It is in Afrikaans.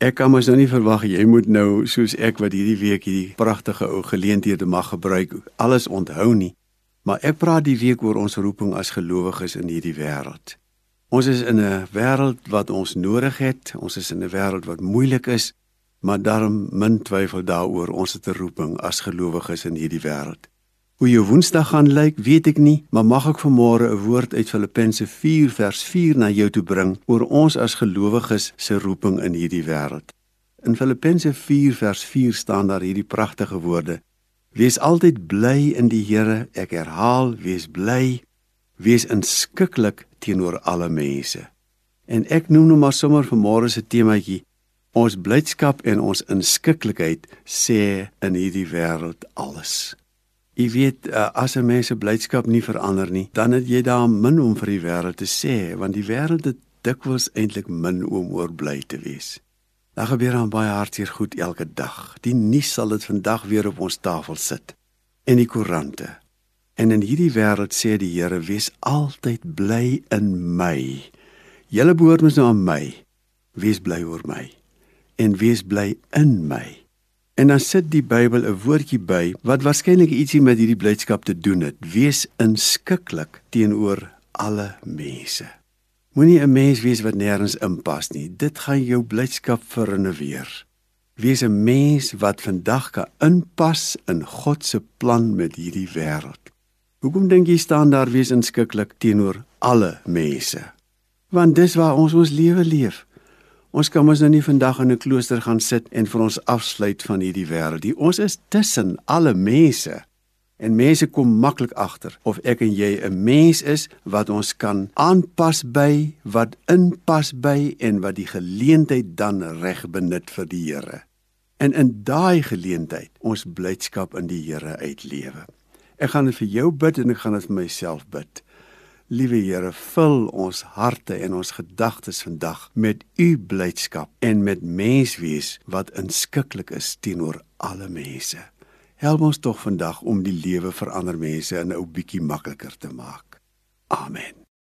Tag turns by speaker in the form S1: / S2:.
S1: Ek kan mos nou nie verwag jy moet nou soos ek wat hierdie week hierdie pragtige ou geleenthede mag gebruik alles onthou nie. Maar ek praat die week oor ons roeping as gelowiges in hierdie wêreld. Ons is in 'n wêreld wat ons nodig het. Ons is in 'n wêreld wat moeilik is, maar daarom min twyfel daaroor ons het 'n roeping as gelowiges in hierdie wêreld. Hoe jou Woensdag gaan lyk, weet ek nie, maar mag ek vanmôre 'n woord uit Filippense 4 vers 4 na jou toe bring oor ons as gelowiges se roeping in hierdie wêreld. In Filippense 4 vers 4 staan daar hierdie pragtige woorde: Wees altyd bly in die Here. Ek herhaal, wees bly. Wees inskikkelik teenoor alle mense. En ek noem nou maar sommer vanmôre se temaatjie ons blydskap en ons inskikkelikheid sê in hierdie wêreld alles. Jy weet uh, as 'n mens se blydskap nie verander nie, dan het jy daar min om vir die wêreld te sê, want die wêreld het dikwels eintlik min om oor bly te wees. Daar gebeur aan baie hartseer goed elke dag. Die nuus sal dit vandag weer op ons tafel sit en die koerante. En in hierdie wêreld sê die Here, wees altyd bly in my. Julle behoort mos nou aan my. Wees bly oor my en wees bly in my. En dan sit die Bybel 'n woordjie by wat waarskynlik ietsie met hierdie blydskap te doen het. Wees inskikkelik teenoor alle mense. Moenie 'n mens wees wat nêrens inpas nie. Dit gaan jou blydskap vernuweer. Wees 'n mens wat vandag kan inpas in God se plan met hierdie wêreld. Hoekom dink jy staan daar wees inskikkelik teenoor alle mense? Want dis waar ons ons lewe leef. Ons kan mos nou nie vandag in 'n klooster gaan sit en vir ons afsluit van hierdie wêreld nie. Ons is tussen alle mense. En mense kom maklik agter of ek en jy 'n mens is wat ons kan aanpas by, wat inpas by en wat die geleentheid dan reg benut vir die Here. En in daai geleentheid ons blydskap in die Here uitlewe. Ek gaan dit vir jou bid en ek gaan dit vir myself bid. Liewe Here, vul ons harte en ons gedagtes vandag met u blydskap en met menswees wat inskikkelik is teenoor alle mense. Help ons tog vandag om die lewe vir ander mense 'n ou bietjie makliker te maak. Amen.